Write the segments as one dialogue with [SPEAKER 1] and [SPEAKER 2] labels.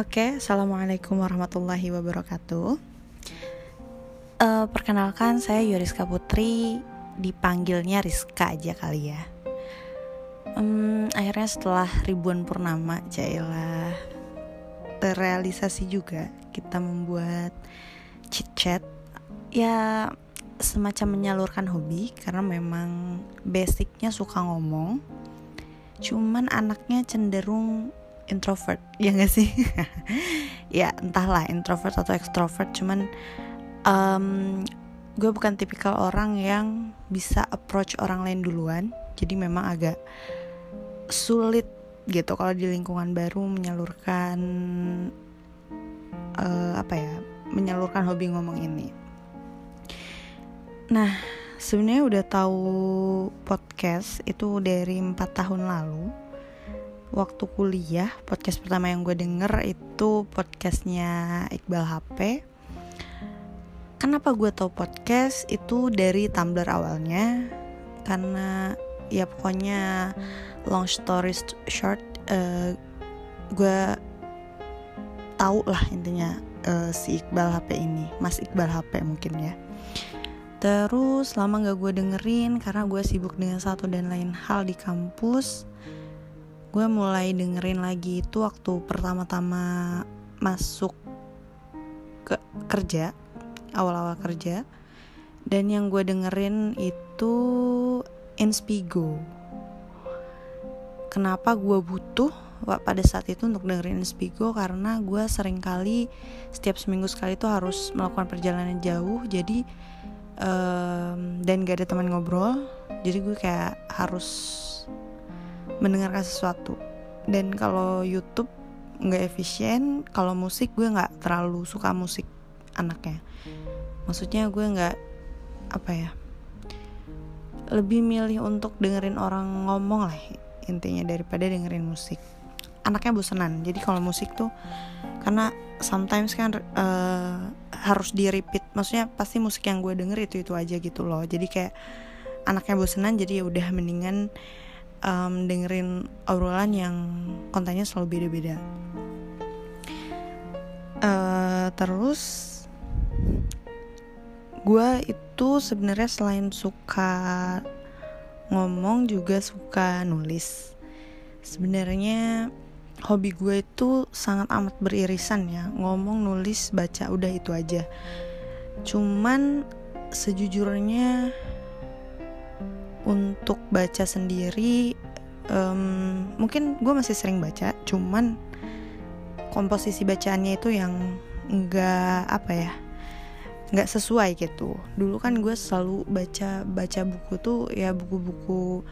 [SPEAKER 1] Oke, assalamualaikum warahmatullahi wabarakatuh. Uh, perkenalkan, saya Yuriska Putri, dipanggilnya Rizka aja kali ya. Um, akhirnya setelah ribuan purnama, Jailah terrealisasi juga kita membuat chit chat ya semacam menyalurkan hobi karena memang basicnya suka ngomong cuman anaknya cenderung introvert ya gak sih? Ya entahlah introvert atau extrovert cuman um, gue bukan tipikal orang yang bisa approach orang lain duluan jadi memang agak sulit gitu kalau di lingkungan baru menyalurkan uh, apa ya menyalurkan hobi ngomong ini. Nah sebenarnya udah tahu podcast itu dari empat tahun lalu waktu kuliah podcast pertama yang gue denger itu podcastnya Iqbal HP kenapa gue tau podcast? Itu dari Tumblr awalnya. Karena ya pokoknya long story short uh, gue tahu lah intinya uh, si Iqbal HP ini. Mas Iqbal HP mungkin ya. Terus lama gak gue dengerin karena gue sibuk dengan satu dan lain hal di kampus gue mulai dengerin lagi itu waktu pertama-tama masuk ke kerja awal-awal kerja. Dan yang gue dengerin itu Inspigo. Kenapa gue butuh pada saat itu untuk dengerin Inspigo? Karena gue sering kali setiap seminggu sekali itu harus melakukan perjalanan jauh. Jadi um, dan gak ada teman ngobrol. Jadi gue kayak harus mendengarkan sesuatu. Dan kalau YouTube nggak efisien kalau musik gue nggak terlalu suka musik anaknya. Maksudnya gue nggak apa ya lebih milih untuk dengerin orang ngomong lah intinya daripada dengerin musik. Anaknya bosenan. Jadi kalau musik tuh karena sometimes kan uh, harus di repeat. Maksudnya pasti musik yang gue denger itu itu aja gitu loh. Jadi kayak anaknya bosenan jadi ya udah mendingan um, dengerin obrolan yang kontennya selalu beda-beda. Uh, terus gue itu sebenarnya selain suka ngomong juga suka nulis. Sebenarnya hobi gue itu sangat amat beririsan ya ngomong nulis baca udah itu aja cuman sejujurnya untuk baca sendiri um, mungkin gue masih sering baca cuman komposisi bacaannya itu yang nggak apa ya nggak sesuai gitu. Dulu kan gue selalu baca baca buku tuh ya buku-buku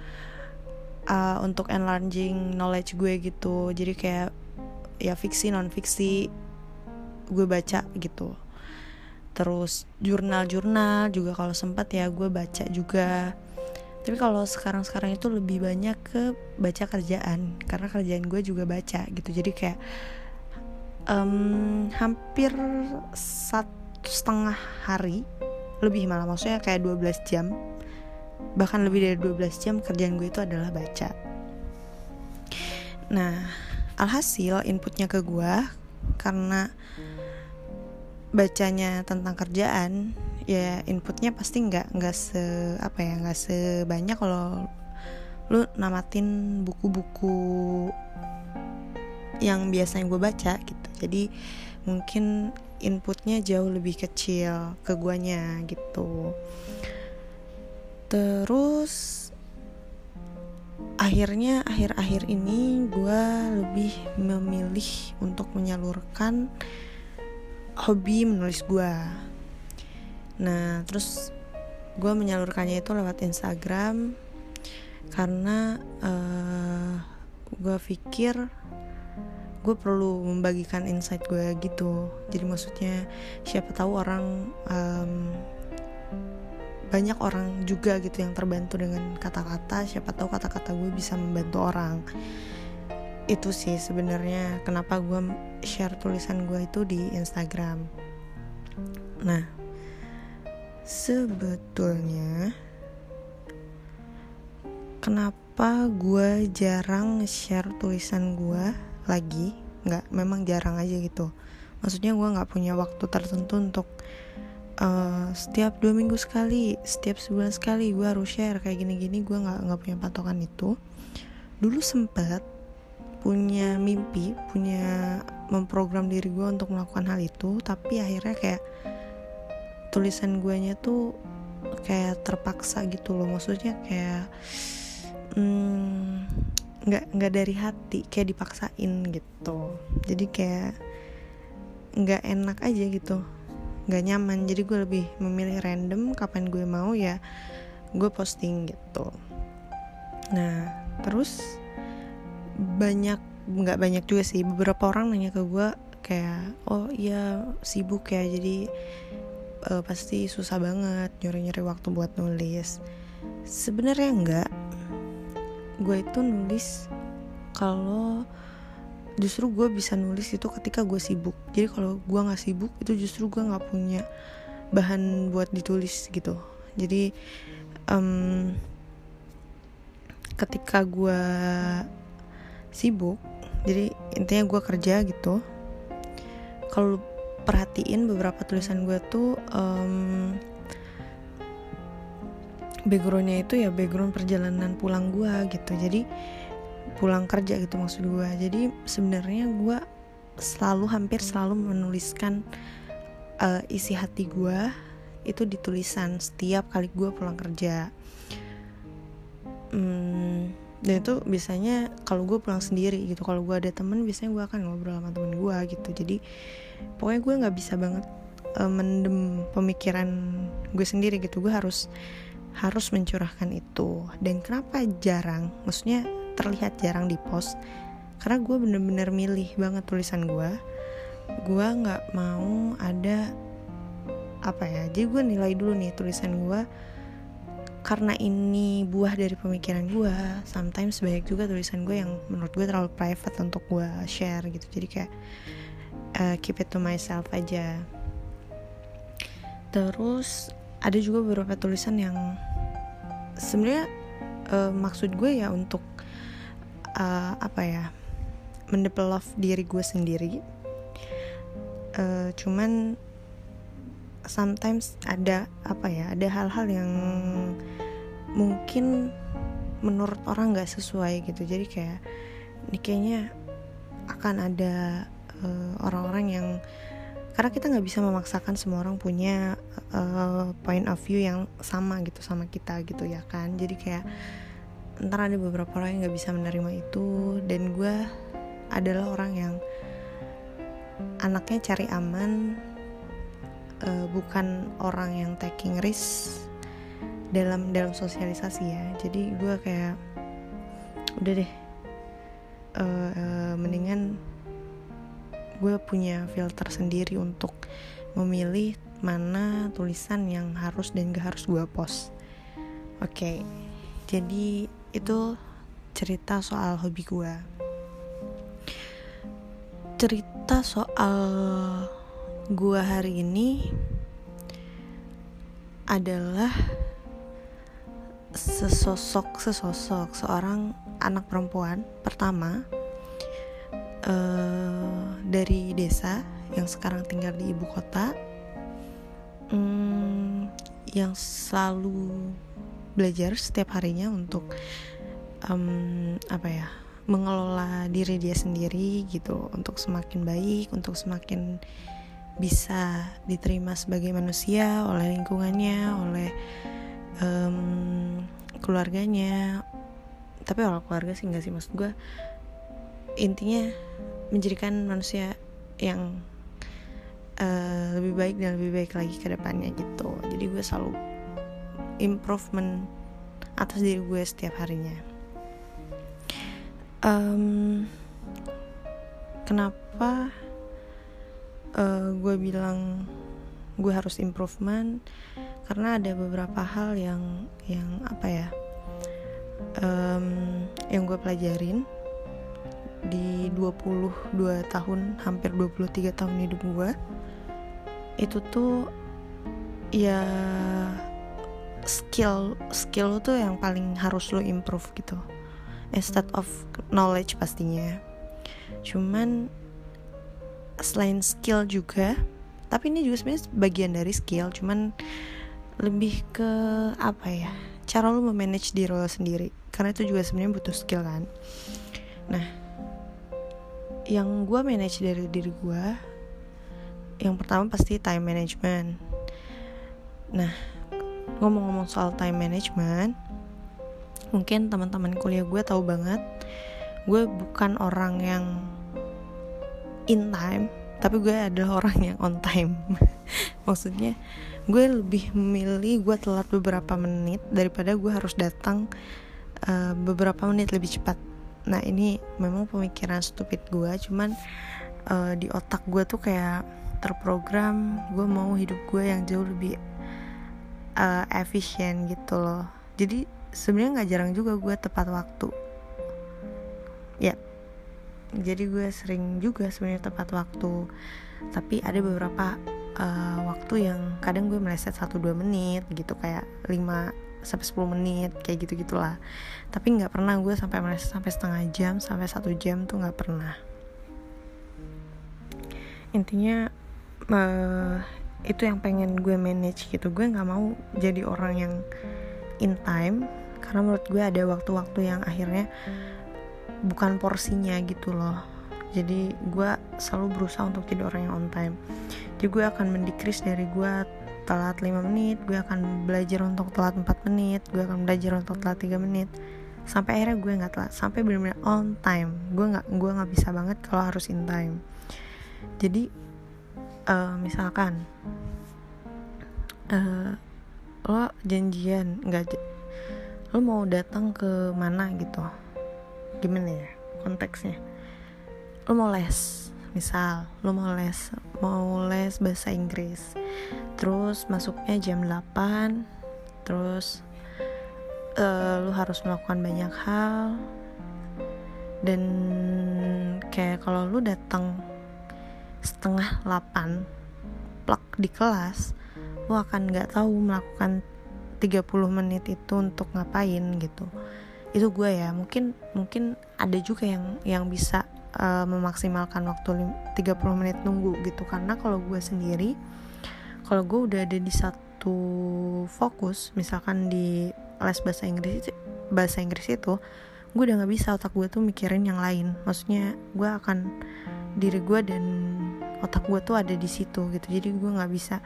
[SPEAKER 1] uh, untuk enlarging knowledge gue gitu. Jadi kayak ya fiksi non fiksi gue baca gitu. Terus jurnal-jurnal juga kalau sempat ya gue baca juga tapi kalau sekarang-sekarang itu lebih banyak ke baca kerjaan karena kerjaan gue juga baca gitu. Jadi kayak um, hampir satu setengah hari lebih malah maksudnya kayak 12 jam bahkan lebih dari 12 jam kerjaan gue itu adalah baca. Nah alhasil inputnya ke gue karena bacanya tentang kerjaan ya inputnya pasti nggak nggak se apa ya nggak sebanyak kalau lu namatin buku-buku yang biasanya gue baca gitu. Jadi mungkin inputnya jauh lebih kecil ke guanya gitu. Terus akhirnya akhir-akhir ini gue lebih memilih untuk menyalurkan hobi menulis gue nah terus gue menyalurkannya itu lewat Instagram karena uh, gue pikir gue perlu membagikan insight gue gitu. Jadi maksudnya siapa tahu orang um, banyak orang juga gitu yang terbantu dengan kata-kata siapa tahu kata-kata gue bisa membantu orang. Itu sih sebenarnya kenapa gue share tulisan gue itu di Instagram. Nah sebetulnya kenapa gue jarang share tulisan gue lagi? Nggak memang jarang aja gitu. Maksudnya gue nggak punya waktu tertentu untuk uh, setiap dua minggu sekali setiap sebulan sekali gue harus share. Kayak gini-gini gue nggak nggak punya patokan itu. Dulu sempet punya mimpi punya memprogram diri gue untuk melakukan hal itu tapi akhirnya kayak tulisan guanya tuh kayak terpaksa gitu loh. Maksudnya kayak hmm, nggak hmm, nggak dari hati kayak dipaksain gitu. Jadi kayak nggak enak aja gitu. Nggak nyaman. Jadi gue lebih memilih random kapan gue mau ya gue posting gitu. Nah terus banyak nggak banyak juga sih. Beberapa orang nanya ke gue kayak oh iya sibuk ya. Jadi uh, pasti susah banget nyuri-nyuri waktu buat nulis. Sebenarnya enggak. Gue itu nulis kalau justru gue bisa nulis itu ketika gue sibuk. Jadi kalau gue nggak sibuk itu justru gue nggak punya bahan buat ditulis gitu. Jadi um, ketika gue sibuk jadi intinya gue kerja gitu kalau perhatiin beberapa tulisan gue tuh um, backgroundnya itu ya background perjalanan pulang gue gitu. Jadi pulang kerja gitu maksud gue jadi sebenarnya gue selalu hampir selalu menuliskan uh, isi hati gue itu di tulisan setiap kali gue pulang kerja. Hmm, dan itu biasanya kalau gue pulang sendiri gitu kalau gue ada temen biasanya gue akan ngobrol sama temen gue gitu. Jadi pokoknya gue nggak bisa banget uh, mendem pemikiran gue sendiri gitu. Gue harus harus mencurahkan itu. Dan kenapa jarang? Maksudnya terlihat jarang di post karena gue bener-bener milih banget tulisan gue gue nggak mau ada apa ya jadi gue nilai dulu nih tulisan gue karena ini buah dari pemikiran gue sometimes banyak juga tulisan gue yang menurut gue terlalu private untuk gue share gitu. Jadi kayak uh, keep it to myself aja. Terus ada juga beberapa tulisan yang sebenarnya uh, maksud gue ya untuk uh, apa ya mendevelop diri gue sendiri. Uh, cuman sometimes ada apa ya ada hal-hal yang mungkin menurut orang nggak sesuai gitu. Jadi kayak ini kayaknya akan ada Eh, orang-orang uh, yang karena kita nggak bisa memaksakan semua orang punya uh, point of view yang sama gitu sama kita gitu ya kan? Jadi kayak ntar ada beberapa orang yang nggak bisa menerima itu dan gue adalah orang yang anaknya cari aman uh, bukan orang yang taking risk dalam dalam sosialisasi ya. Jadi gue kayak udah deh uh, uh, mendingan gue punya filter sendiri untuk memilih mana tulisan yang harus dan gak harus gue post. Oke okay, jadi itu cerita soal hobi gue cerita soal gue hari ini adalah sesosok sesosok seorang anak perempuan pertama uh, dari desa yang sekarang tinggal di ibu kota. Um, yang selalu belajar setiap harinya untuk um, apa ya mengelola diri dia sendiri gitu untuk semakin baik untuk semakin bisa diterima sebagai manusia oleh lingkungannya oleh um, keluarganya. Tapi kalau keluarga sih nggak sih maksud gue intinya menjadikan manusia yang uh, lebih baik dan lebih baik lagi ke depannya gitu. Jadi gue selalu improvement atas diri gue setiap harinya. Um, kenapa uh, gue bilang gue harus improvement. Karena ada beberapa hal yang yang apa ya um, yang gue pelajarin di 22 tahun hampir 23 tahun hidup gue itu tuh ya skill skill tuh yang paling harus lo improve gitu. Instead of knowledge pastinya. Cuman selain skill juga tapi ini juga sebenarnya bagian dari skill cuman lebih ke apa ya cara lu memanage diri lo sendiri. Karena itu juga sebenarnya butuh skill kan. Nah yang gue manage dari diri gue yang pertama pasti time management. Nah ngomong-ngomong soal time management mungkin teman-teman kuliah gue tahu banget gue bukan orang yang in time tapi gue adalah orang yang on time. Maksudnya gue lebih memilih gue telat beberapa menit daripada gue harus datang uh, beberapa menit lebih cepat. Nah ini memang pemikiran stupid gue cuman uh, di otak gue tuh kayak terprogram gue mau hidup gue yang jauh lebih uh, efisien gitu loh. Jadi sebenarnya nggak jarang juga gue tepat waktu. Ya jadi gue sering juga sebenarnya tepat waktu. Tapi ada beberapa uh, waktu yang kadang gue meleset 1-2 menit gitu kayak 5 sampai 10 menit kayak gitu gitulah tapi nggak pernah gue sampai meleset sampai setengah jam sampai satu jam tuh nggak pernah. Intinya uh, itu yang pengen gue manage gitu. Gue nggak mau jadi orang yang in time karena menurut gue ada waktu-waktu yang akhirnya bukan porsinya gitu loh. Jadi gue selalu berusaha untuk jadi orang yang on time. Jadi gue akan mendikris dari gue telat 5 menit gue akan belajar untuk telat 4 menit gue akan belajar untuk telat 3 menit. Sampai akhirnya gue nggak telat sampai benar-benar on time. Gue nggak gue nggak bisa banget kalau harus in time. Jadi uh, misalkan uh, lo janjian nggak lo mau datang ke mana gitu gimana ya konteksnya? Lo mau les misal lo mau les mau les bahasa Inggris. Terus masuknya jam 8 terus uh, lo harus melakukan banyak hal. Dan kayak kalau lo datang setengah 8 plak di kelas lo akan nggak tahu melakukan 30 menit itu untuk ngapain gitu itu gue ya mungkin mungkin ada juga yang yang bisa uh, memaksimalkan waktu 30 menit nunggu gitu. Karena kalau gue sendiri kalau gue udah ada di satu fokus misalkan di les bahasa Inggris bahasa Inggris itu gue udah nggak bisa otak gue tuh mikirin yang lain. Maksudnya gue akan diri gue dan otak gue tuh ada di situ gitu. Jadi gue nggak bisa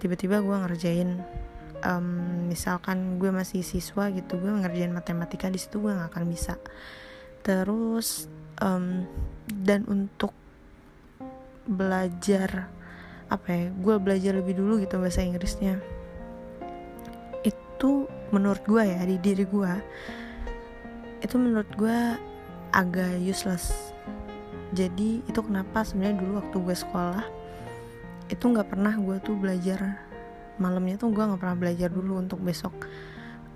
[SPEAKER 1] tiba-tiba gue ngerjain um, misalkan gue masih siswa gitu gue ngerjain matematika di situ gue nggak akan bisa. Terus um, dan untuk belajar apa ya gue belajar lebih dulu gitu bahasa Inggrisnya itu menurut gue ya di diri gue itu menurut gue agak useless. Jadi itu kenapa sebenarnya dulu waktu gue sekolah itu nggak pernah gue tuh belajar malamnya tuh gue nggak pernah belajar dulu untuk besok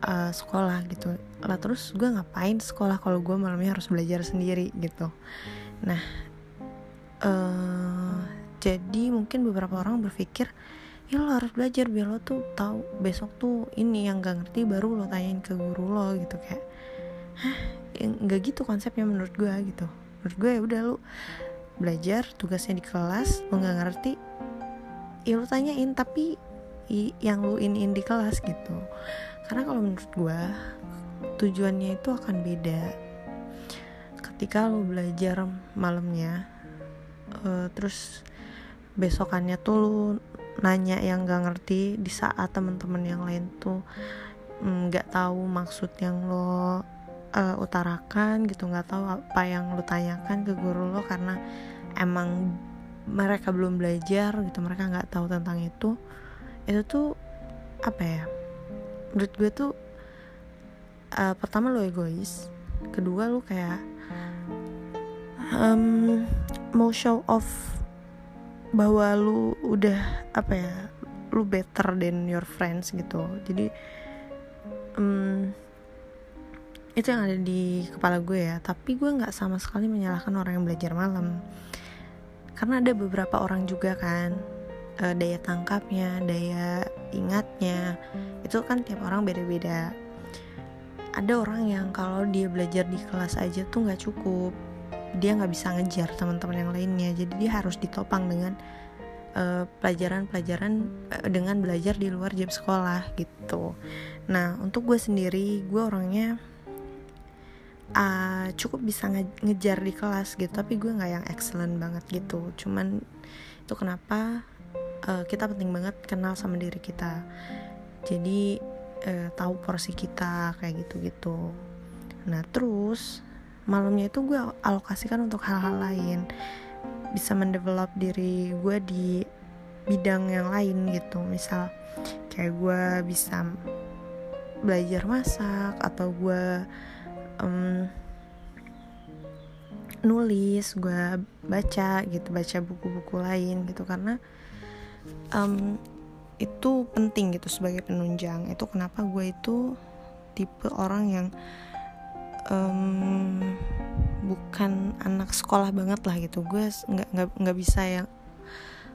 [SPEAKER 1] uh, sekolah gitu. Lah terus gue ngapain sekolah kalau gue malamnya harus belajar sendiri gitu? Nah uh, jadi mungkin beberapa orang berpikir ya lo harus belajar biar lo tuh tahu besok tuh ini yang gak ngerti baru lo tanyain ke guru lo gitu. Kayak hah? Ya nggak gitu konsepnya menurut gue gitu. Menurut gue ya udah lo belajar tugasnya di kelas lo nggak ngerti ya lo tanyain tapi yang lu iniin di kelas gitu. Karena kalau menurut gue tujuannya itu akan beda. Ketika lu belajar malamnya uh, terus besokannya tuh lu nanya yang gak ngerti di saat teman-teman yang lain tuh mm, nggak mm, tahu maksud yang lo uh, utarakan gitu nggak tahu apa yang lo tanyakan ke guru lo karena emang mereka belum belajar gitu mereka nggak tahu tentang itu itu tuh apa ya menurut gue tuh uh, pertama lo egois kedua lo kayak um, mau show off bahwa lu udah apa ya lu better than your friends gitu. Jadi um, itu yang ada di kepala gue ya. Tapi gue nggak sama sekali menyalahkan orang yang belajar malam. Karena ada beberapa orang juga kan uh, daya tangkapnya, daya ingatnya itu kan tiap orang beda-beda. Ada orang yang kalau dia belajar di kelas aja tuh nggak cukup, dia nggak bisa ngejar teman-teman yang lainnya jadi dia harus ditopang dengan eh, pelajaran-pelajaran uh, uh, dengan belajar di luar jam sekolah gitu. Nah untuk gue sendiri gue orangnya uh, cukup bisa nge ngejar di kelas gitu tapi gue nggak yang excellent banget gitu. Cuman itu kenapa uh, kita penting banget kenal sama diri kita. Jadi uh, tahu porsi kita kayak gitu gitu nah terus malamnya itu gue alokasikan untuk hal-hal lain. Bisa mendevelop diri gue di bidang yang lain gitu. Misal kayak gue bisa belajar masak atau gue um, nulis gue baca gitu baca buku-buku lain gitu. Karena um, itu penting gitu sebagai penunjang. Itu kenapa gue itu tipe orang yang um, bukan anak sekolah banget lah gitu. Gue nggak nggak nggak bisa yang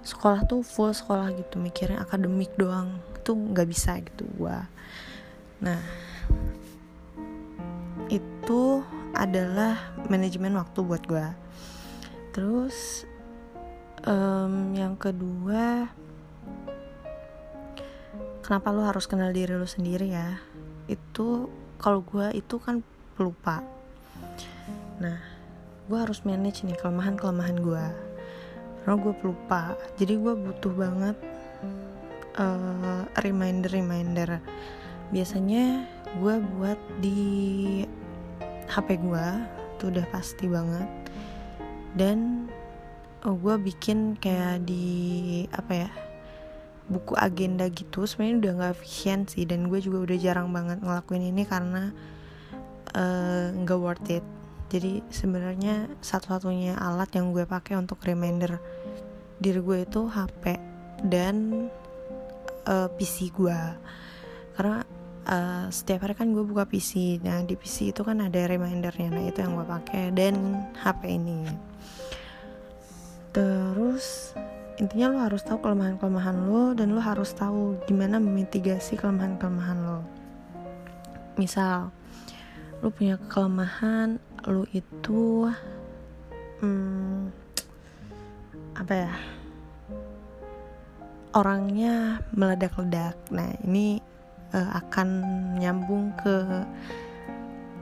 [SPEAKER 1] sekolah tuh full sekolah gitu mikirin akademik doang. Itu nggak bisa gitu gue nah itu adalah manajemen waktu buat gue terus um, yang kedua kenapa lo harus kenal diri lo sendiri ya? Itu kalau gue itu kan pelupa. Nah gue harus manage nih kelemahan kelemahan gue karena gue pelupa. Jadi gue butuh banget uh, eh, reminder reminder biasanya gue buat di HP gue itu udah pasti banget. Dan oh, gue bikin kayak di apa ya buku agenda gitu sebenarnya udah nggak efisien sih. Dan gue juga udah jarang banget ngelakuin ini karena Eh, nggak uh, worth it. Jadi sebenarnya satu-satunya alat yang gue pakai untuk reminder diri gue itu HP dan uh, eh, PC gue. Karena uh, setiap hari kan gue buka PC nah di PC itu kan ada remindernya. Nah itu yang gue pakai dan HP ini. Terus intinya lo harus tahu kelemahan-kelemahan lo dan lo harus tahu gimana memitigasi kelemahan-kelemahan lo. Misal lu punya kelemahan lu itu hmm, apa ya orangnya meledak-ledak. Nah ini uh, akan nyambung ke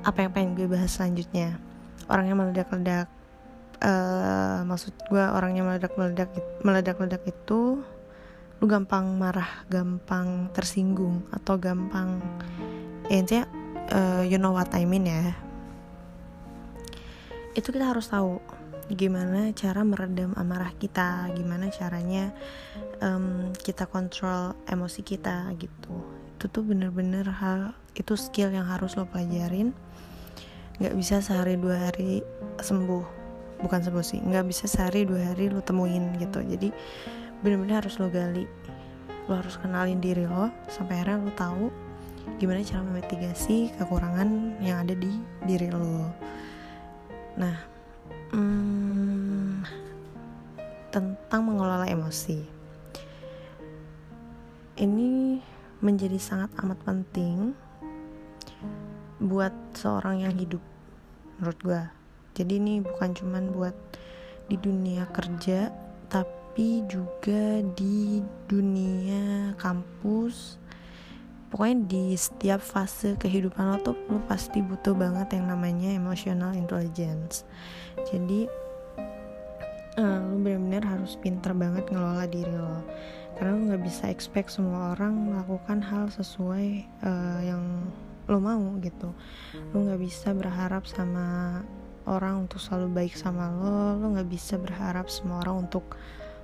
[SPEAKER 1] apa yang pengen gue bahas selanjutnya. Orangnya meledak-ledak uh, maksud gue orangnya meledak-meledak meledak-ledak itu lu gampang marah gampang tersinggung atau gampang ya intinya uh, you know what I mean ya. Itu kita harus tahu gimana cara meredam amarah kita gimana caranya um, kita kontrol emosi kita gitu. Itu tuh bener-bener hal itu skill yang harus lo pelajarin. Nggak bisa sehari dua hari sembuh bukan sembuh sih nggak bisa sehari dua hari lo temuin gitu. Jadi bener-bener harus lo gali. Lo harus kenalin diri lo sampai akhirnya lo tahu gimana cara memitigasi kekurangan yang ada di diri lo. Nah hmm, tentang mengelola emosi. Ini menjadi sangat amat penting buat seorang yang hidup menurut gue jadi ini bukan cuman buat di dunia kerja tapi juga di dunia kampus. Pokoknya di setiap fase kehidupan lo tuh lo pasti butuh banget yang namanya emotional intelligence. Jadi uh, lo benar-benar harus pinter banget ngelola diri lo. Karena lo nggak bisa expect semua orang melakukan hal sesuai uh, yang lo mau gitu. Lo nggak bisa berharap sama orang untuk selalu baik sama lo lo nggak bisa berharap semua orang untuk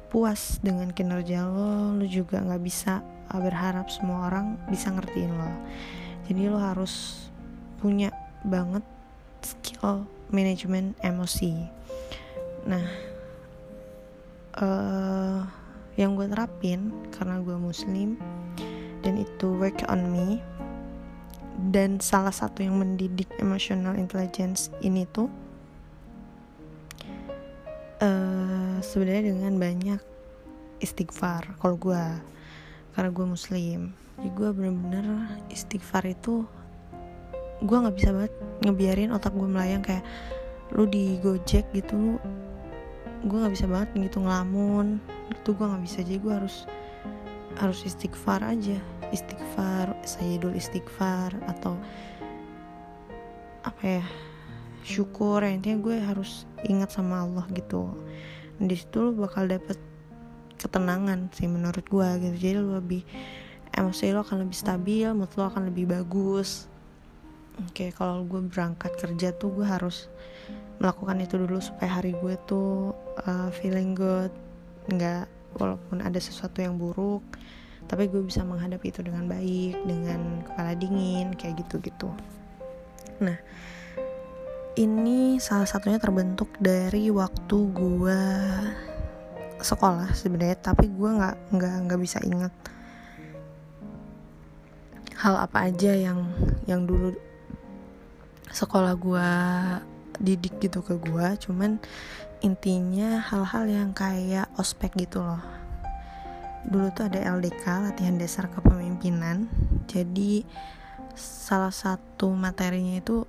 [SPEAKER 1] puas dengan kinerja lo lo juga nggak bisa berharap semua orang bisa ngertiin lo. Jadi lo harus punya banget skill manajemen emosi. Nah uh, yang gue terapin karena gue muslim dan itu work on me dan salah satu yang mendidik emotional intelligence ini tuh sebenarnya dengan banyak istighfar kalau gue karena gue muslim. Jadi gue bener-bener istighfar itu gue nggak bisa banget ngebiarin otak gue melayang kayak lu di gojek gitu lu gue nggak bisa banget gitu ngelamun. Itu gue nggak bisa jadi gue harus harus istighfar aja. Istighfar saya dulu istighfar atau apa ya syukur. Ya, intinya gue harus ingat sama Allah gitu di situ lu bakal dapet ketenangan sih menurut gue gitu. Jadi lu lebih emosi lo akan lebih stabil mood lo akan lebih bagus. Oke kalau gue berangkat kerja tuh gue harus melakukan itu dulu supaya hari gue tuh uh, feeling good. Nggak walaupun ada sesuatu yang buruk tapi gue bisa menghadapi itu dengan baik dengan kepala dingin kayak gitu gitu nah ini salah satunya terbentuk dari waktu gue sekolah sebenarnya tapi gue nggak nggak nggak bisa ingat hal apa aja yang yang dulu sekolah gue didik gitu ke gue cuman intinya hal-hal yang kayak ospek gitu loh. Dulu tuh ada LDK latihan dasar kepemimpinan. Jadi salah satu materinya itu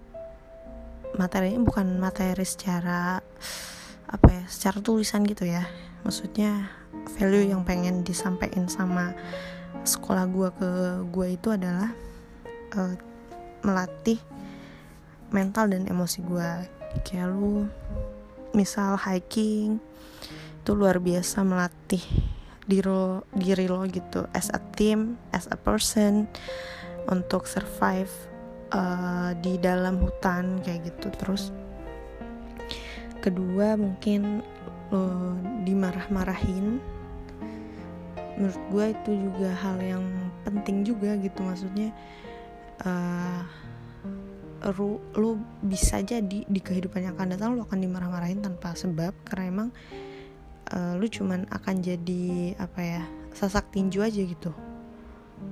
[SPEAKER 1] materinya bukan materi secara apa ya secara tulisan gitu ya. Maksudnya value yang pengen disampaikan sama sekolah gue ke gue itu adalah uh, melatih mental dan emosi gue kayak lu misal hiking itu luar biasa melatih diri lo, diri lo gitu as a team as a person untuk survive uh, di dalam hutan kayak gitu. Terus kedua mungkin lo dimarah-marahin. Menurut gue itu juga hal yang penting juga gitu maksudnya uh, lu, lu bisa jadi di kehidupan yang akan datang lu akan dimarah-marahin tanpa sebab. Karena emang uh, lu cuman akan jadi apa ya sasak tinju aja gitu.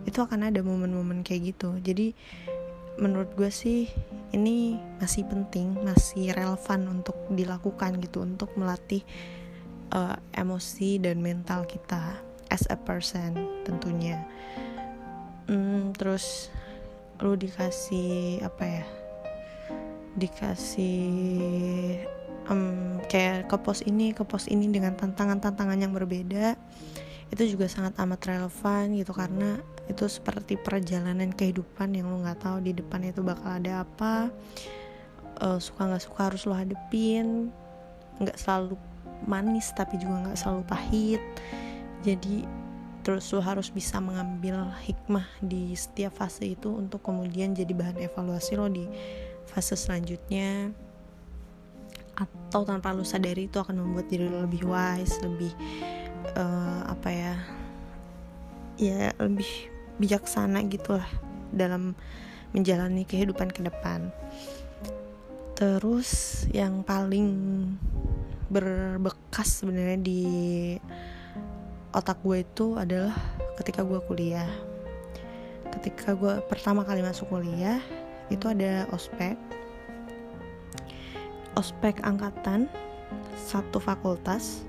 [SPEAKER 1] Itu akan ada momen-momen kayak gitu. Jadi menurut gue sih ini masih penting masih relevan untuk dilakukan gitu untuk melatih uh, emosi dan mental kita as a person tentunya. Hmm, terus lu dikasih apa ya? Dikasih um, kayak ke pos ini ke pos ini dengan tantangan-tantangan yang berbeda itu juga sangat amat relevan gitu karena itu seperti perjalanan kehidupan yang lo nggak tahu di depan itu bakal ada apa. Uh, suka nggak suka harus lo hadepin. Nggak selalu manis tapi juga nggak selalu pahit. Jadi terus lo harus bisa mengambil hikmah di setiap fase itu untuk kemudian jadi bahan evaluasi lo di fase selanjutnya. Atau tanpa lo sadari itu akan membuat diri lo lebih wise lebih uh, apa ya ya lebih bijaksana gitulah dalam menjalani kehidupan ke depan. Terus yang paling berbekas sebenarnya di otak gue itu adalah ketika gue kuliah. Ketika gue pertama kali masuk kuliah itu ada ospek. Ospek angkatan satu fakultas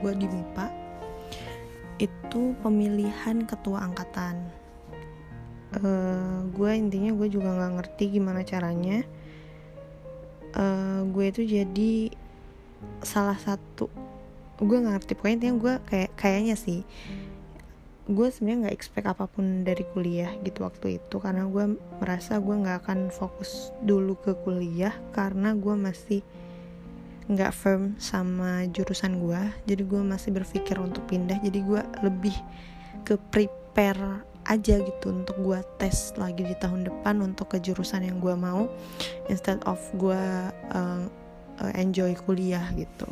[SPEAKER 1] gue di MIPA itu pemilihan ketua angkatan. Uh, gue intinya gue juga nggak ngerti gimana caranya. Uh, gue itu jadi salah satu gue gak ngerti. Pokoknya intinya gue kayak kayaknya sih gue sebenarnya nggak expect apa pun dari kuliah gitu waktu itu. Karena gue merasa gue nggak akan fokus dulu ke kuliah karena gue masih nggak firm sama jurusan gue jadi gue masih berpikir untuk pindah. Jadi gue lebih ke prepare aja gitu untuk gue tes lagi di tahun depan untuk ke jurusan yang gue mau instead of gue uh, enjoy kuliah gitu.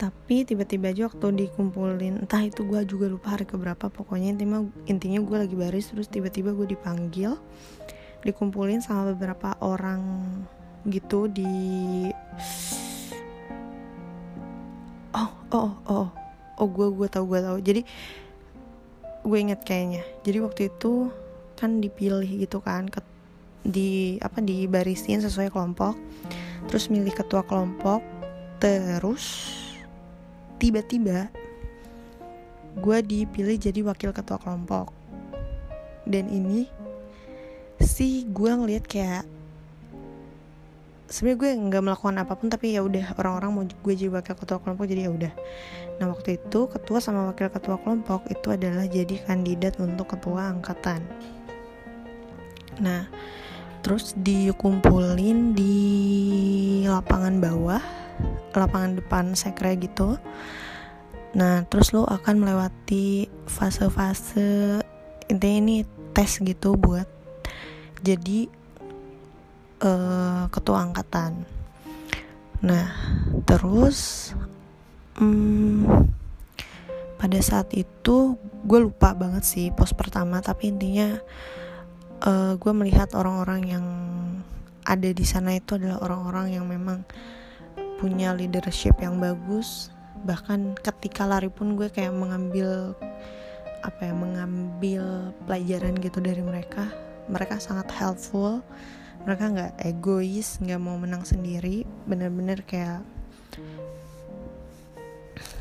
[SPEAKER 1] Tapi tiba-tiba aja waktu dikumpulin entah itu gue juga lupa hari keberapa pokoknya intinya intinya gue lagi baris terus tiba-tiba gue dipanggil dikumpulin sama beberapa orang gitu di oh oh oh. Oh gue gue tau gue tau jadi gue inget kayaknya. Jadi waktu itu kan dipilih gitu kan ke, di apa di barisin sesuai kelompok. Terus milih ketua kelompok. Terus tiba-tiba gue dipilih jadi wakil ketua kelompok. Dan ini sih gue ngeliat kayak sebenarnya gue nggak melakukan apa pun tapi ya udah orang-orang mau gue jadi wakil ketua kelompok jadi ya udah. Nah waktu itu ketua sama wakil ketua kelompok itu adalah jadi kandidat untuk ketua angkatan. Nah terus dikumpulin di lapangan bawah lapangan depan sekre gitu. Nah terus lo akan melewati fase-fase intinya ini tes gitu buat jadi uh, ketua angkatan. Nah, terus um, pada saat itu gue lupa banget sih pos pertama, tapi intinya uh, gue melihat orang-orang yang ada di sana itu adalah orang-orang yang memang punya leadership yang bagus. Bahkan ketika lari pun gue kayak mengambil apa ya mengambil pelajaran gitu dari mereka mereka sangat helpful mereka nggak egois nggak mau menang sendiri bener-bener kayak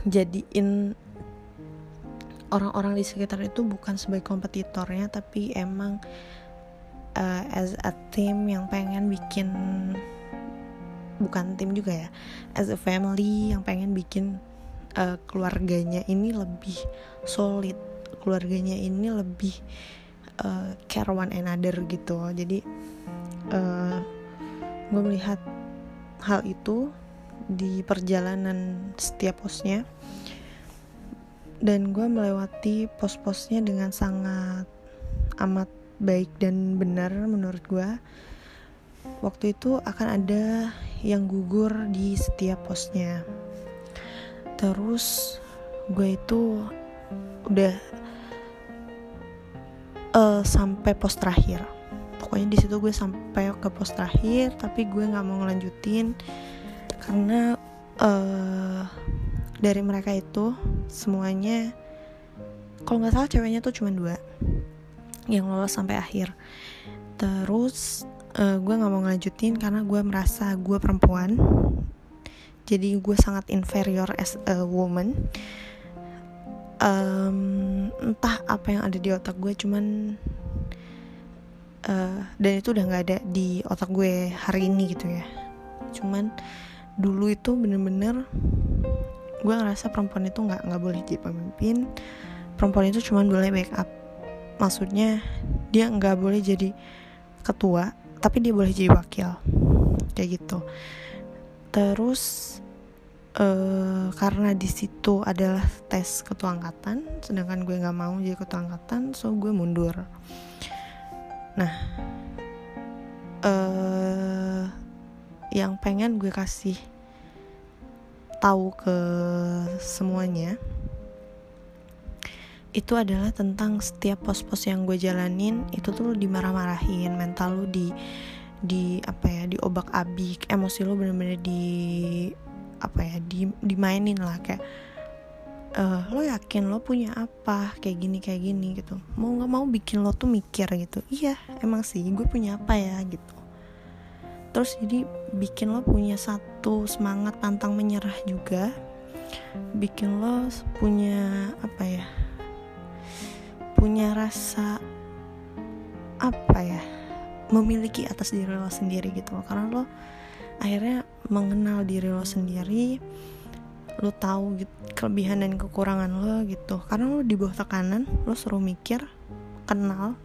[SPEAKER 1] jadiin orang-orang di sekitar itu bukan sebagai kompetitornya tapi emang uh, as a team yang pengen bikin bukan tim juga ya as a family yang pengen bikin uh, keluarganya ini lebih solid keluarganya ini lebih uh, care one another gitu. Jadi uh, eh, gue melihat hal itu di perjalanan setiap posnya. Dan gue melewati pos-posnya dengan sangat amat baik dan benar menurut gue waktu itu akan ada yang gugur di setiap posnya. Terus gue itu udah uh, sampai pos terakhir pokoknya di situ gue sampai ke pos terakhir tapi gue nggak mau ngelanjutin karena uh, dari mereka itu semuanya kalau nggak salah ceweknya tuh cuma dua yang lolos sampai akhir. Terus uh, gue nggak mau ngelanjutin karena gue merasa gue perempuan. Jadi gue sangat inferior as a woman. Um, entah apa yang ada di otak gue cuman uh, dan itu udah nggak ada di otak gue hari ini gitu ya. Cuman dulu itu bener-bener gue ngerasa perempuan itu nggak nggak boleh jadi pemimpin perempuan itu cuman boleh backup maksudnya dia nggak boleh jadi ketua tapi dia boleh jadi wakil. Kayak gitu. Terus uh, karena di situ adalah tes ketua angkatan sedangkan gue nggak mau jadi ketua angkatan so gue mundur nah uh, yang pengen gue kasih tahu ke semuanya itu adalah tentang setiap pos-pos yang gue jalanin itu tuh dimarah-marahin mental lu di di apa ya di obak abik emosi lu bener-bener di apa ya di dimainin lah kayak uh, lo yakin lo punya apa? Kayak gini kayak gini gitu. Mau nggak mau bikin lo tuh mikir gitu. Iya emang sih gue punya apa ya? gitu. Terus jadi bikin lo punya satu semangat pantang menyerah juga. Bikin lo punya apa ya? Punya rasa apa ya? Memiliki atas diri lo sendiri gitu karena lo akhirnya mengenal diri lo sendiri lo tahu gitu, kelebihan dan kekurangan lo gitu. Karena lo di bawah tekanan lo suruh mikir kenal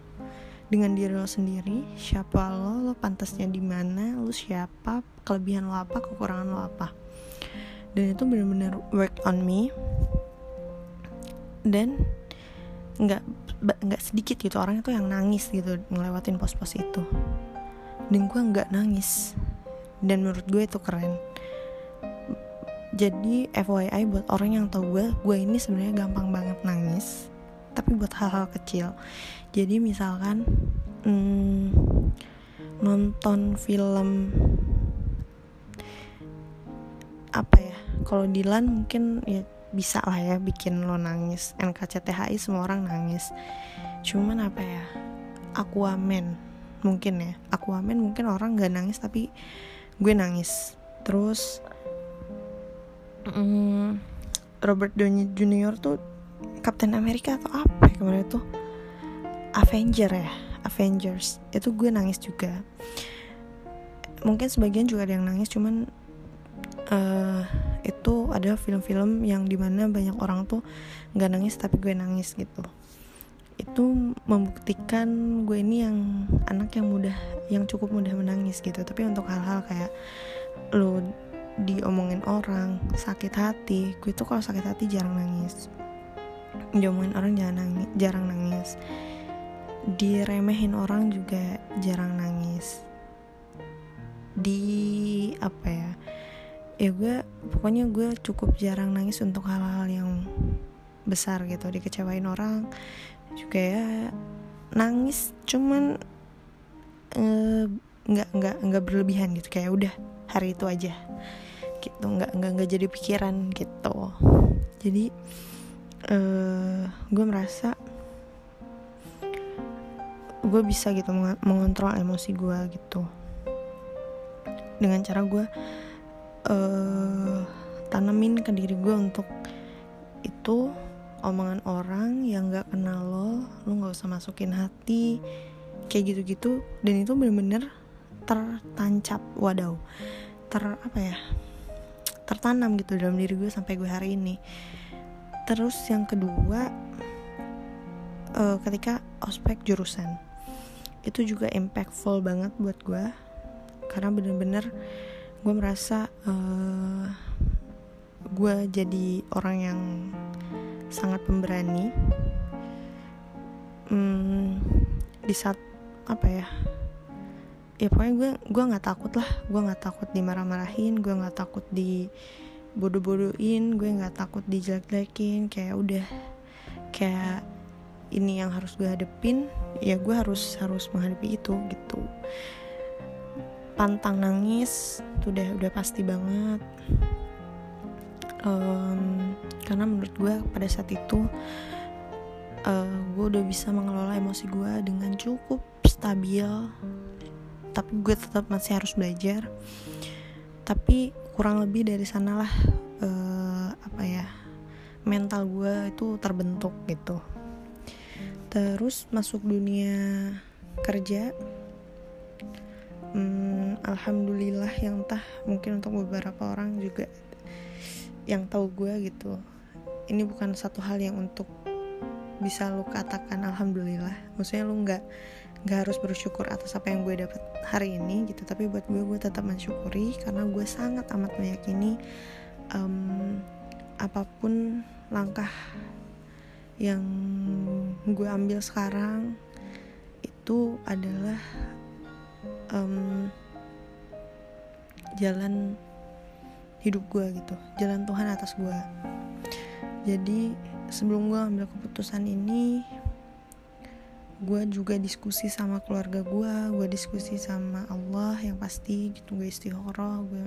[SPEAKER 1] dengan diri lo sendiri siapa lo lo pantasnya di mana lo siapa kelebihan lo apa kekurangan lo apa. Dan itu benar-benar work on me. Dan nggak nggak sedikit gitu orang itu yang nangis gitu ngelewatin pos-pos itu. Dan gue nggak nangis. Dan menurut gue itu keren jadi FYI buat orang yang tahu gue gue ini sebenarnya gampang banget nangis tapi buat hal-hal kecil. Jadi misalkan hmm, nonton film apa ya kalau Dilan mungkin ya bisa lah ya bikin lo nangis. NKCTHI semua orang nangis. Cuman apa ya Aquaman mungkin ya. Aquaman mungkin orang nggak nangis tapi gue nangis. Terus mm, Robert Downey Jr. tuh Captain America atau apa ya kemarin itu Avenger ya Avengers. Itu gue nangis juga. Mungkin sebagian juga ada yang nangis cuman uh, itu ada film-film yang di mana banyak orang tuh nggak nangis tapi gue nangis gitu. Itu membuktikan gue ini yang anak yang mudah yang cukup mudah menangis gitu. Tapi untuk hal-hal kayak lo diomongin orang sakit hati. Gue tuh kalau sakit hati jarang nangis. Diomongin orang jangan nangis jarang nangis. Diremehin orang juga jarang nangis. Di apa ya ya gue pokoknya gue cukup jarang nangis untuk hal-hal yang besar gitu. Dikecewain orang juga ya nangis cuman eh, nggak uh, nggak nggak berlebihan gitu. Kayak udah hari itu aja. Gitu nggak nggak nggak jadi pikiran gitu. Jadi uh, gue merasa gue bisa gitu mengontrol emosi gue gitu. Dengan cara gue uh, tanemin ke diri gue untuk itu omongan orang yang gak kenal lo lo nggak usah masukin hati kayak gitu-gitu. Dan itu bener-bener tertancap wadaw. Ter apa ya tertanam gitu dalam diri gue sampai gue hari ini. Terus yang kedua uh, ketika ospek jurusan. Itu juga impactful banget buat gue. Karena bener-bener gue merasa uh, gue jadi orang yang sangat pemberani. Hmm, di saat apa ya ya pokoknya gue gue nggak takut lah. Gue nggak takut dimarah-marahin gue nggak takut di bodoh-bodohin gue nggak takut dijelek-jelekin. Kayak udah kayak ini yang harus gue hadepin ya gue harus harus menghadapi itu gitu. Pantang nangis itu udah udah pasti banget. Um, karena menurut gue pada saat itu uh, gue udah bisa mengelola emosi gue dengan cukup stabil tapi gue tetap masih harus belajar. Tapi kurang lebih dari sanalah uh, apa ya mental gue itu terbentuk gitu. Terus masuk dunia kerja hmm, alhamdulillah yang tah mungkin untuk beberapa orang juga yang tahu gue gitu. Ini bukan satu hal yang untuk bisa lo katakan alhamdulillah. Maksudnya lo nggak nggak harus bersyukur atas apa yang gue dapat hari ini gitu. Tapi buat gue gue tetap mensyukuri karena gue sangat amat meyakini um, apa pun langkah yang gue ambil sekarang itu adalah um, jalan hidup gue gitu. Jalan Tuhan atas gue. Jadi sebelum gue ambil keputusan ini gue juga diskusi sama keluarga gue gue diskusi sama Allah yang pasti gitu gue istihoroh gue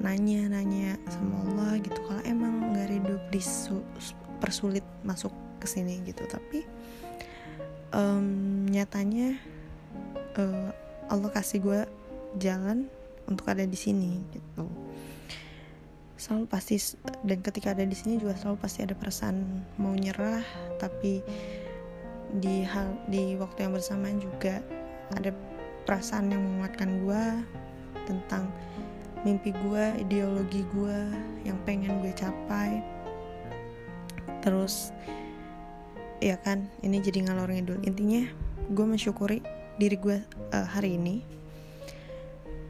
[SPEAKER 1] nanya nanya sama Allah gitu. Kalau emang nggak ridho persulit masuk ke sini gitu. Tapi um, nyatanya uh, Allah kasih gue jalan untuk ada di sini gitu. Selalu pasti dan ketika ada di sini juga selalu pasti ada perasaan mau nyerah tapi di hal di waktu yang bersamaan juga ada perasaan yang menguatkan gue tentang mimpi gue ideologi gue yang pengen gue capai. Terus ya kan ini jadi ngalor ngidul. Intinya gue mensyukuri diri gue uh, hari ini.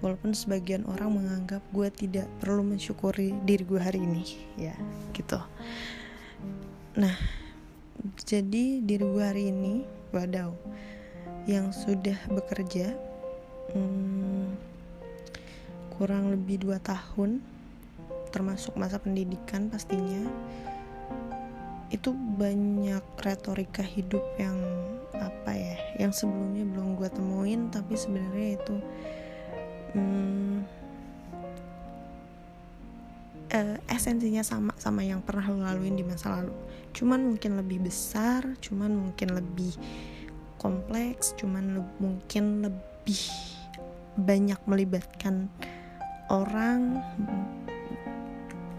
[SPEAKER 1] Walaupun sebagian orang menganggap gue tidak perlu mensyukuri diri gue hari ini. Ya gitu. Nah jadi diri gue hari ini wadaw yang sudah bekerja hmm, kurang lebih dua tahun termasuk masa pendidikan pastinya itu banyak retorika hidup yang apa ya yang sebelumnya belum gue temuin tapi sebenarnya itu hmm, uh, esensinya sama sama yang pernah lo laluin di masa lalu. Cuman mungkin lebih besar cuman mungkin lebih kompleks cuman le mungkin lebih banyak melibatkan orang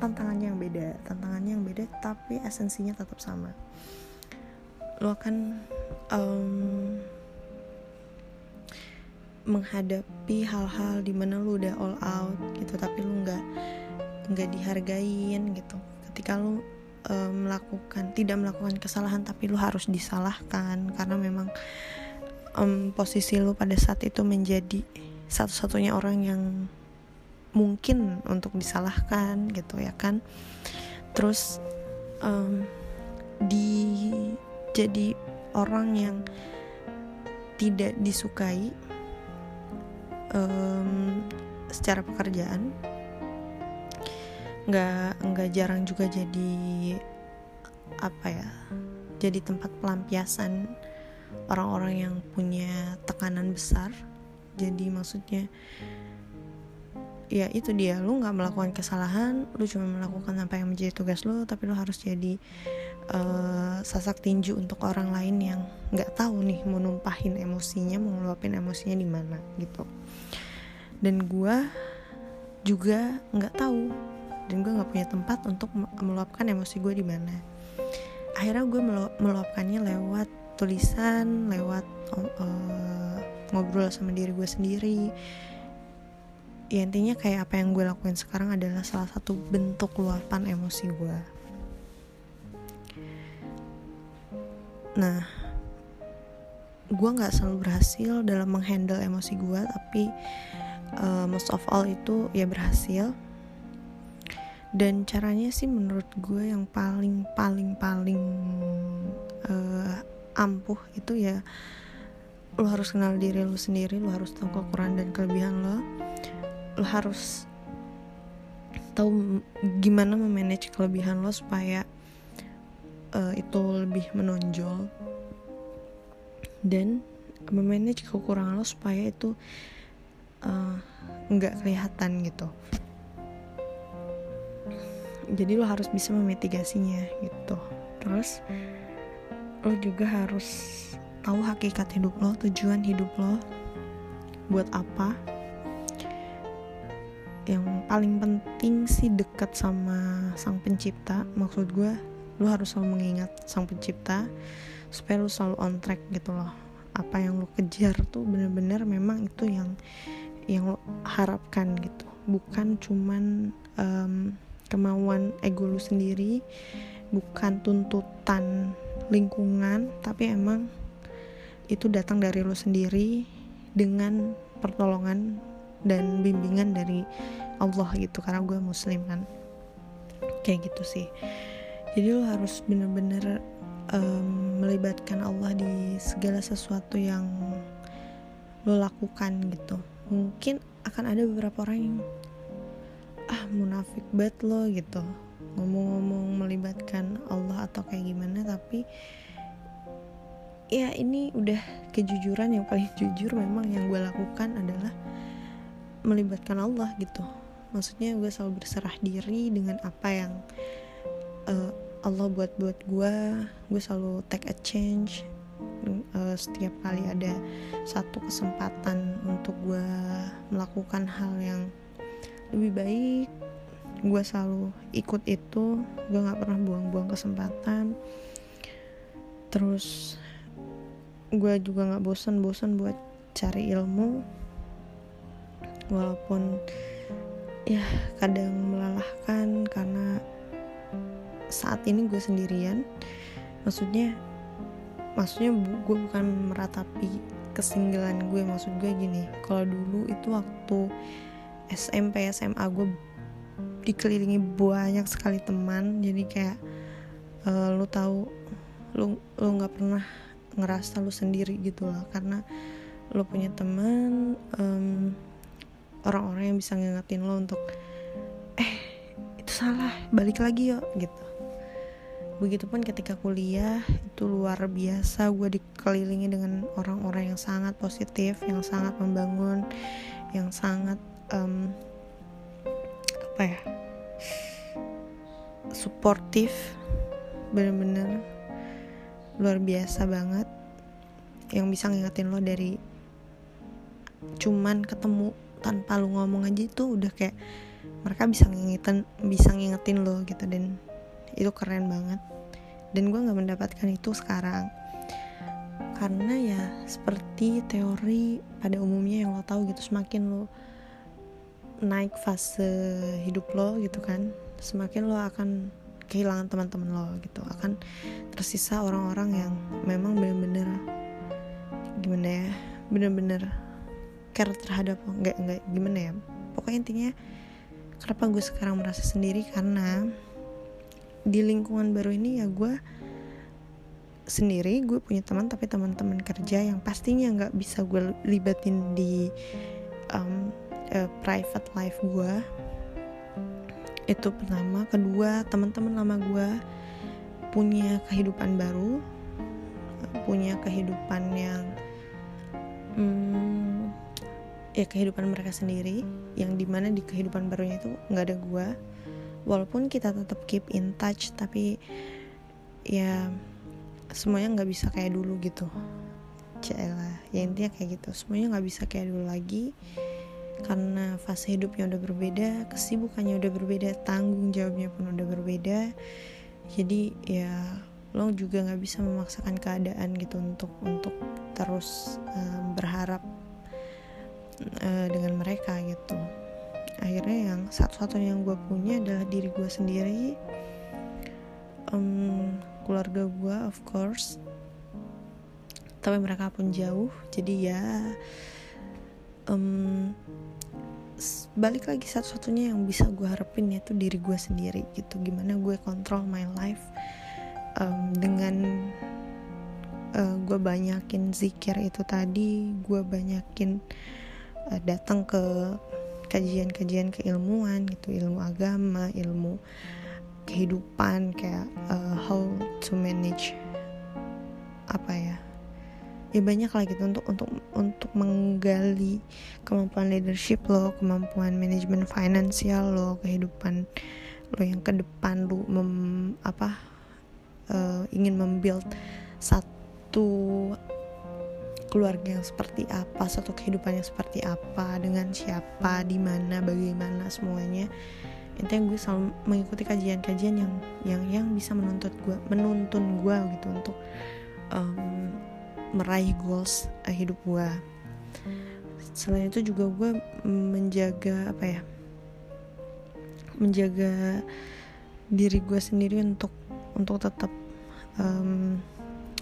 [SPEAKER 1] tantangannya yang beda tantangannya yang beda tapi esensinya tetap sama. Lo akan um, menghadapi hal-hal di mana lu udah all out gitu tapi lu nggak nggak dihargain gitu. Ketika lu uh, melakukan tidak melakukan kesalahan tapi lu harus disalahkan. Karena memang um, posisi lu pada saat itu menjadi satu-satunya orang yang mungkin untuk disalahkan gitu ya kan. Terus um, di jadi orang yang tidak disukai um, secara pekerjaan nggak nggak jarang juga jadi apa ya jadi tempat pelampiasan orang-orang yang punya tekanan besar. Jadi maksudnya ya itu dia lu nggak melakukan kesalahan lu cuma melakukan apa yang menjadi tugas lu tapi lu harus jadi uh, sasak tinju untuk orang lain yang nggak tahu nih mau numpahin emosinya mau ngeluapin emosinya di mana gitu. Dan gue juga nggak tahu dan gue nggak punya tempat untuk meluapkan emosi gue di mana. Akhirnya gue meluapkannya lewat tulisan lewat uh, ngobrol sama diri gue sendiri. Ya intinya kayak apa yang gue lakuin sekarang adalah salah satu bentuk luapan emosi gue nah gue nggak selalu berhasil dalam menghandle emosi gue tapi uh, most of all itu ya berhasil dan caranya sih menurut gue yang paling paling paling uh, ampuh itu ya lo harus kenal diri lo sendiri lo harus tahu kekurangan dan kelebihan lo. Lo harus tahu gimana memanage kelebihan lo supaya uh, itu lebih menonjol. Dan memanage kekurangan lo supaya itu nggak uh, kelihatan gitu jadi lo harus bisa memitigasinya gitu. Terus lo juga harus tahu hakikat hidup lo tujuan hidup lo buat apa. Yang paling penting sih dekat sama sang pencipta. Maksud gue lo harus selalu mengingat sang pencipta supaya lo selalu on track gitu loh. Apa yang lo kejar tuh bener-bener memang itu yang yang lo harapkan gitu. Bukan cuman um, kemauan ego lu sendiri bukan tuntutan lingkungan tapi emang itu datang dari lu sendiri dengan pertolongan dan bimbingan dari Allah gitu karena gue muslim kan. Kayak gitu sih. Jadi lo harus bener-bener um, melibatkan Allah di segala sesuatu yang lo lakukan gitu. Mungkin akan ada beberapa orang yang ah munafik banget lo gitu. Ngomong-ngomong melibatkan Allah atau kayak gimana tapi ya ini udah kejujuran. Yang paling jujur memang yang gue lakukan adalah melibatkan Allah gitu. Maksudnya gue selalu berserah diri dengan apa yang uh, Allah buat buat gue. Gue selalu take a change. Uh, setiap kali ada satu kesempatan untuk gue melakukan hal yang lebih baik gue selalu ikut itu gue nggak pernah buang-buang kesempatan. Terus gue juga nggak bosan-bosan buat cari ilmu. Walaupun ya kadang melelahkan karena saat ini gue sendirian. Maksudnya maksudnya gue bukan meratapi kesinggalan gue maksud gue gini kalau dulu itu waktu SMP SMA gue dikelilingi banyak sekali teman. Jadi kayak uh, lu tahu lu lu nggak pernah ngerasa lu sendiri gitu lah karena lu punya teman um, orang-orang yang bisa ngingetin lo untuk eh itu salah balik lagi yuk gitu. Begitupun ketika kuliah itu luar biasa. Gue dikelilingi dengan orang-orang yang sangat positif yang sangat membangun yang sangat um, apa ya? Suportif bener-bener luar biasa banget. Yang bisa ngingetin lo dari cuman ketemu tanpa lo ngomong aja itu udah kayak mereka bisa ngingetin bisa ngingetin lo gitu. Dan itu keren banget. Dan gue nggak mendapatkan itu sekarang. Karena ya seperti teori pada umumnya yang lo tahu gitu semakin lo naik fase hidup lo gitu kan semakin lo akan kehilangan teman-teman lo gitu. Akan tersisa orang-orang yang memang bener-bener gimana ya bener-bener care terhadap lo. Nggak nggak gimana ya pokoknya intinya kenapa gue sekarang merasa sendiri karena di lingkungan baru ini ya gue sendiri gue punya teman tapi teman-teman kerja yang pastinya nggak bisa gue libatin di um, uh, private life gue itu pertama. Kedua teman-teman lama gue punya kehidupan baru punya kehidupan yang hmm, ya kehidupan mereka sendiri yang di mana di kehidupan barunya itu nggak ada gue walaupun kita tetap keep in touch tapi ya semuanya nggak bisa kayak dulu gitu. Cila ya intinya kayak gitu. Semuanya nggak bisa kayak dulu lagi karena fase hidupnya udah berbeda kesibukannya udah berbeda tanggung jawabnya pun udah berbeda. Jadi ya lo juga nggak bisa memaksakan keadaan gitu untuk untuk terus um, berharap uh, dengan mereka gitu. Akhirnya yang satu-satunya yang gue punya adalah diri gue sendiri. Um, keluarga gue of course. Tapi mereka pun jauh jadi ya um, balik lagi satu-satunya yang bisa gue harapin yaitu diri gue sendiri gitu. Gimana gue kontrol my life um, dengan uh, gue banyakin zikir itu tadi gue banyakin uh, datang ke kajian-kajian keilmuan gitu ilmu agama ilmu kehidupan kayak uh, how to manage apa ya ya banyak lah gitu untuk untuk untuk menggali kemampuan leadership lo kemampuan manajemen finansial lo kehidupan lo yang ke depan lo mem, apa uh, ingin membuild satu keluarga yang seperti apa, satu kehidupan yang seperti apa, dengan siapa, di mana, bagaimana semuanya. Intinya gue selalu mengikuti kajian-kajian yang yang yang bisa menuntut gue, menuntun gue gitu untuk um, meraih goals uh, hidup gue. Selain itu juga gue menjaga apa ya, menjaga diri gue sendiri untuk untuk tetap um,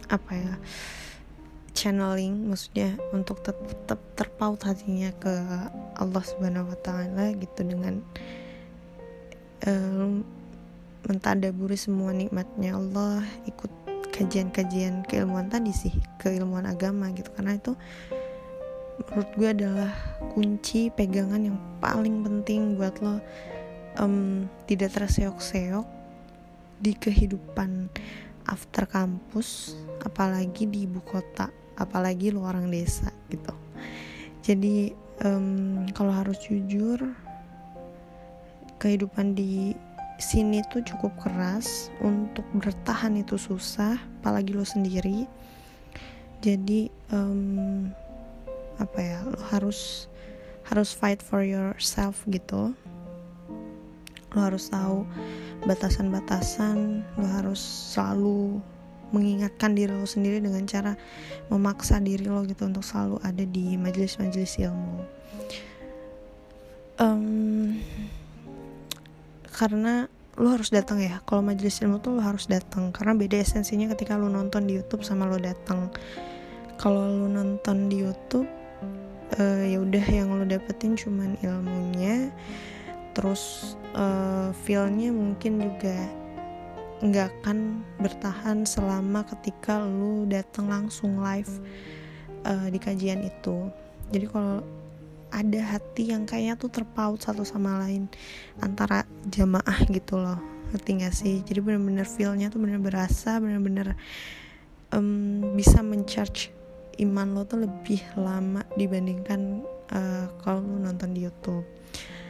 [SPEAKER 1] apa ya channeling maksudnya untuk tetap terpaut hatinya ke Allah Subhanahu wa taala gitu dengan um, mentadaburi semua nikmatnya Allah ikut kajian-kajian keilmuan tadi sih keilmuan agama gitu. Karena itu menurut gue adalah kunci pegangan yang paling penting buat lo um, tidak terseok-seok di kehidupan after kampus apalagi di ibu kota apalagi lo orang desa gitu. Jadi um, kalau harus jujur kehidupan di sini tuh cukup keras untuk bertahan itu susah apalagi lo sendiri. Jadi um, apa ya lo harus harus fight for yourself gitu. Lo harus tahu batasan-batasan lo harus selalu mengingatkan diri lo sendiri dengan cara memaksa diri lo gitu untuk selalu ada di majelis-majelis ilmu. Um, karena lo harus datang ya. Kalau majelis ilmu tuh lo harus datang karena beda esensinya ketika lo nonton di YouTube sama lo datang. Kalau lo nonton di YouTube uh, ya udah yang lo dapetin cuman ilmunya terus uh, feelnya mungkin juga nggak akan bertahan selama ketika lu datang langsung live uh, di kajian itu. Jadi kalau ada hati yang kayaknya tuh terpaut satu sama lain antara jamaah gitu loh. Ngerti gak sih? Jadi bener-bener feelnya tuh bener berasa bener-bener um, bisa mencharge iman lo tuh lebih lama dibandingkan uh, kalau lu nonton di YouTube.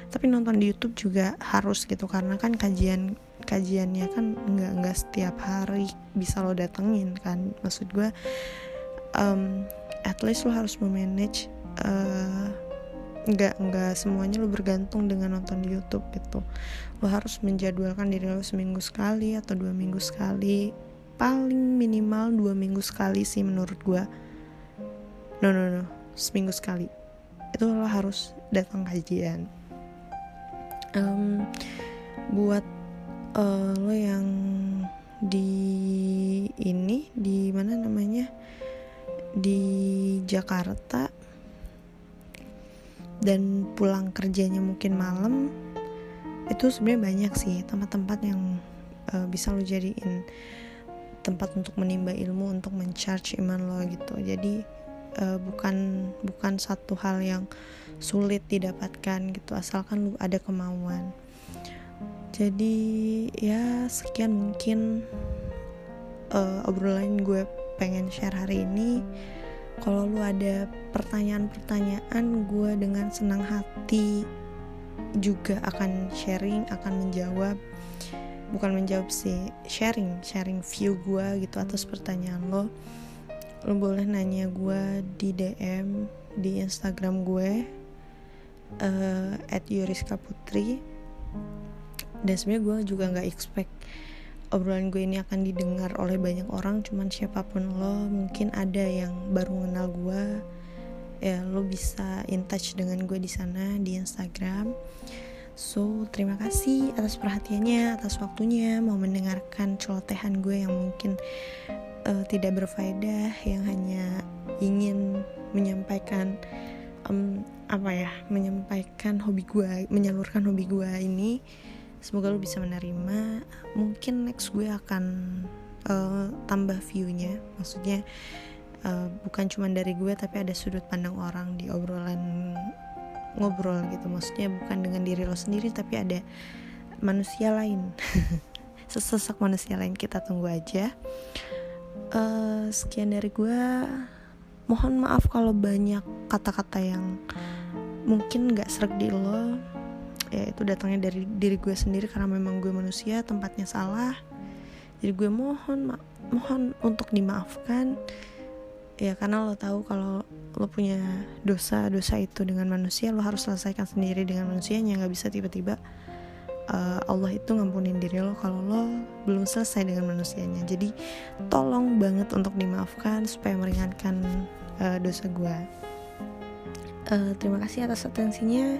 [SPEAKER 1] Tapi nonton di YouTube juga harus gitu karena kan kajian kajiannya kan nggak nggak setiap hari bisa lo datengin kan. Maksud gue um, at least lo harus memanage uh, nggak nggak semuanya lo bergantung dengan nonton di YouTube gitu. Lo harus menjadwalkan diri lo seminggu sekali atau dua minggu sekali. Paling minimal dua minggu sekali sih menurut gue no no no. Seminggu sekali. Itu lo harus datang kajian. Um, buat uh, lo yang di ini di mana namanya? Di Jakarta dan pulang kerjanya mungkin malam itu sebenarnya banyak sih tempat-tempat yang uh, bisa lo jadiin tempat untuk menimba ilmu untuk mencharge iman lo gitu. Jadi uh, bukan bukan satu hal yang sulit didapatkan gitu asalkan lu ada kemauan. Jadi ya sekian mungkin uh, obrolan gue pengen share hari ini kalau lu ada pertanyaan-pertanyaan gue dengan senang hati juga akan sharing akan menjawab. Bukan menjawab sih sharing sharing view gue gitu atas pertanyaan lo. Lo boleh nanya gue di DM di Instagram gue uh, at Yuriska Putri. Dan sebenarnya gue juga nggak expect obrolan gue ini akan didengar oleh banyak orang cuman siapa pun lo mungkin ada yang baru mengenal gue ya lo bisa in touch dengan gue di sana di Instagram. So terima kasih atas perhatiannya atas waktunya mau mendengarkan celotehan gue yang mungkin uh, tidak berfaedah yang hanya ingin menyampaikan um, apa ya menyampaikan hobi gue menyalurkan hobi gue ini semoga lo bisa menerima. Mungkin next gue akan uh, tambah viewnya. Maksudnya uh, bukan cuma dari gue tapi ada sudut pandang orang di obrolan ngobrol gitu. Maksudnya bukan dengan diri lo sendiri tapi ada manusia lain. Sesosok manusia lain. Kita tunggu aja. Uh, sekian dari gue. Mohon maaf kalau banyak kata-kata yang mungkin gak serak di lo ya itu datangnya dari diri gue sendiri karena memang gue manusia tempatnya salah. Jadi gue mohon mohon untuk dimaafkan. Ya karena lo tahu kalau lo punya dosa-dosa itu dengan manusia lo harus selesaikan sendiri dengan manusianya. Nggak bisa tiba-tiba uh, Allah itu ngampunin diri lo kalau lo belum selesai dengan manusianya. Jadi tolong banget untuk dimaafkan supaya meringankan uh, dosa gue. Uh, terima kasih atas atensinya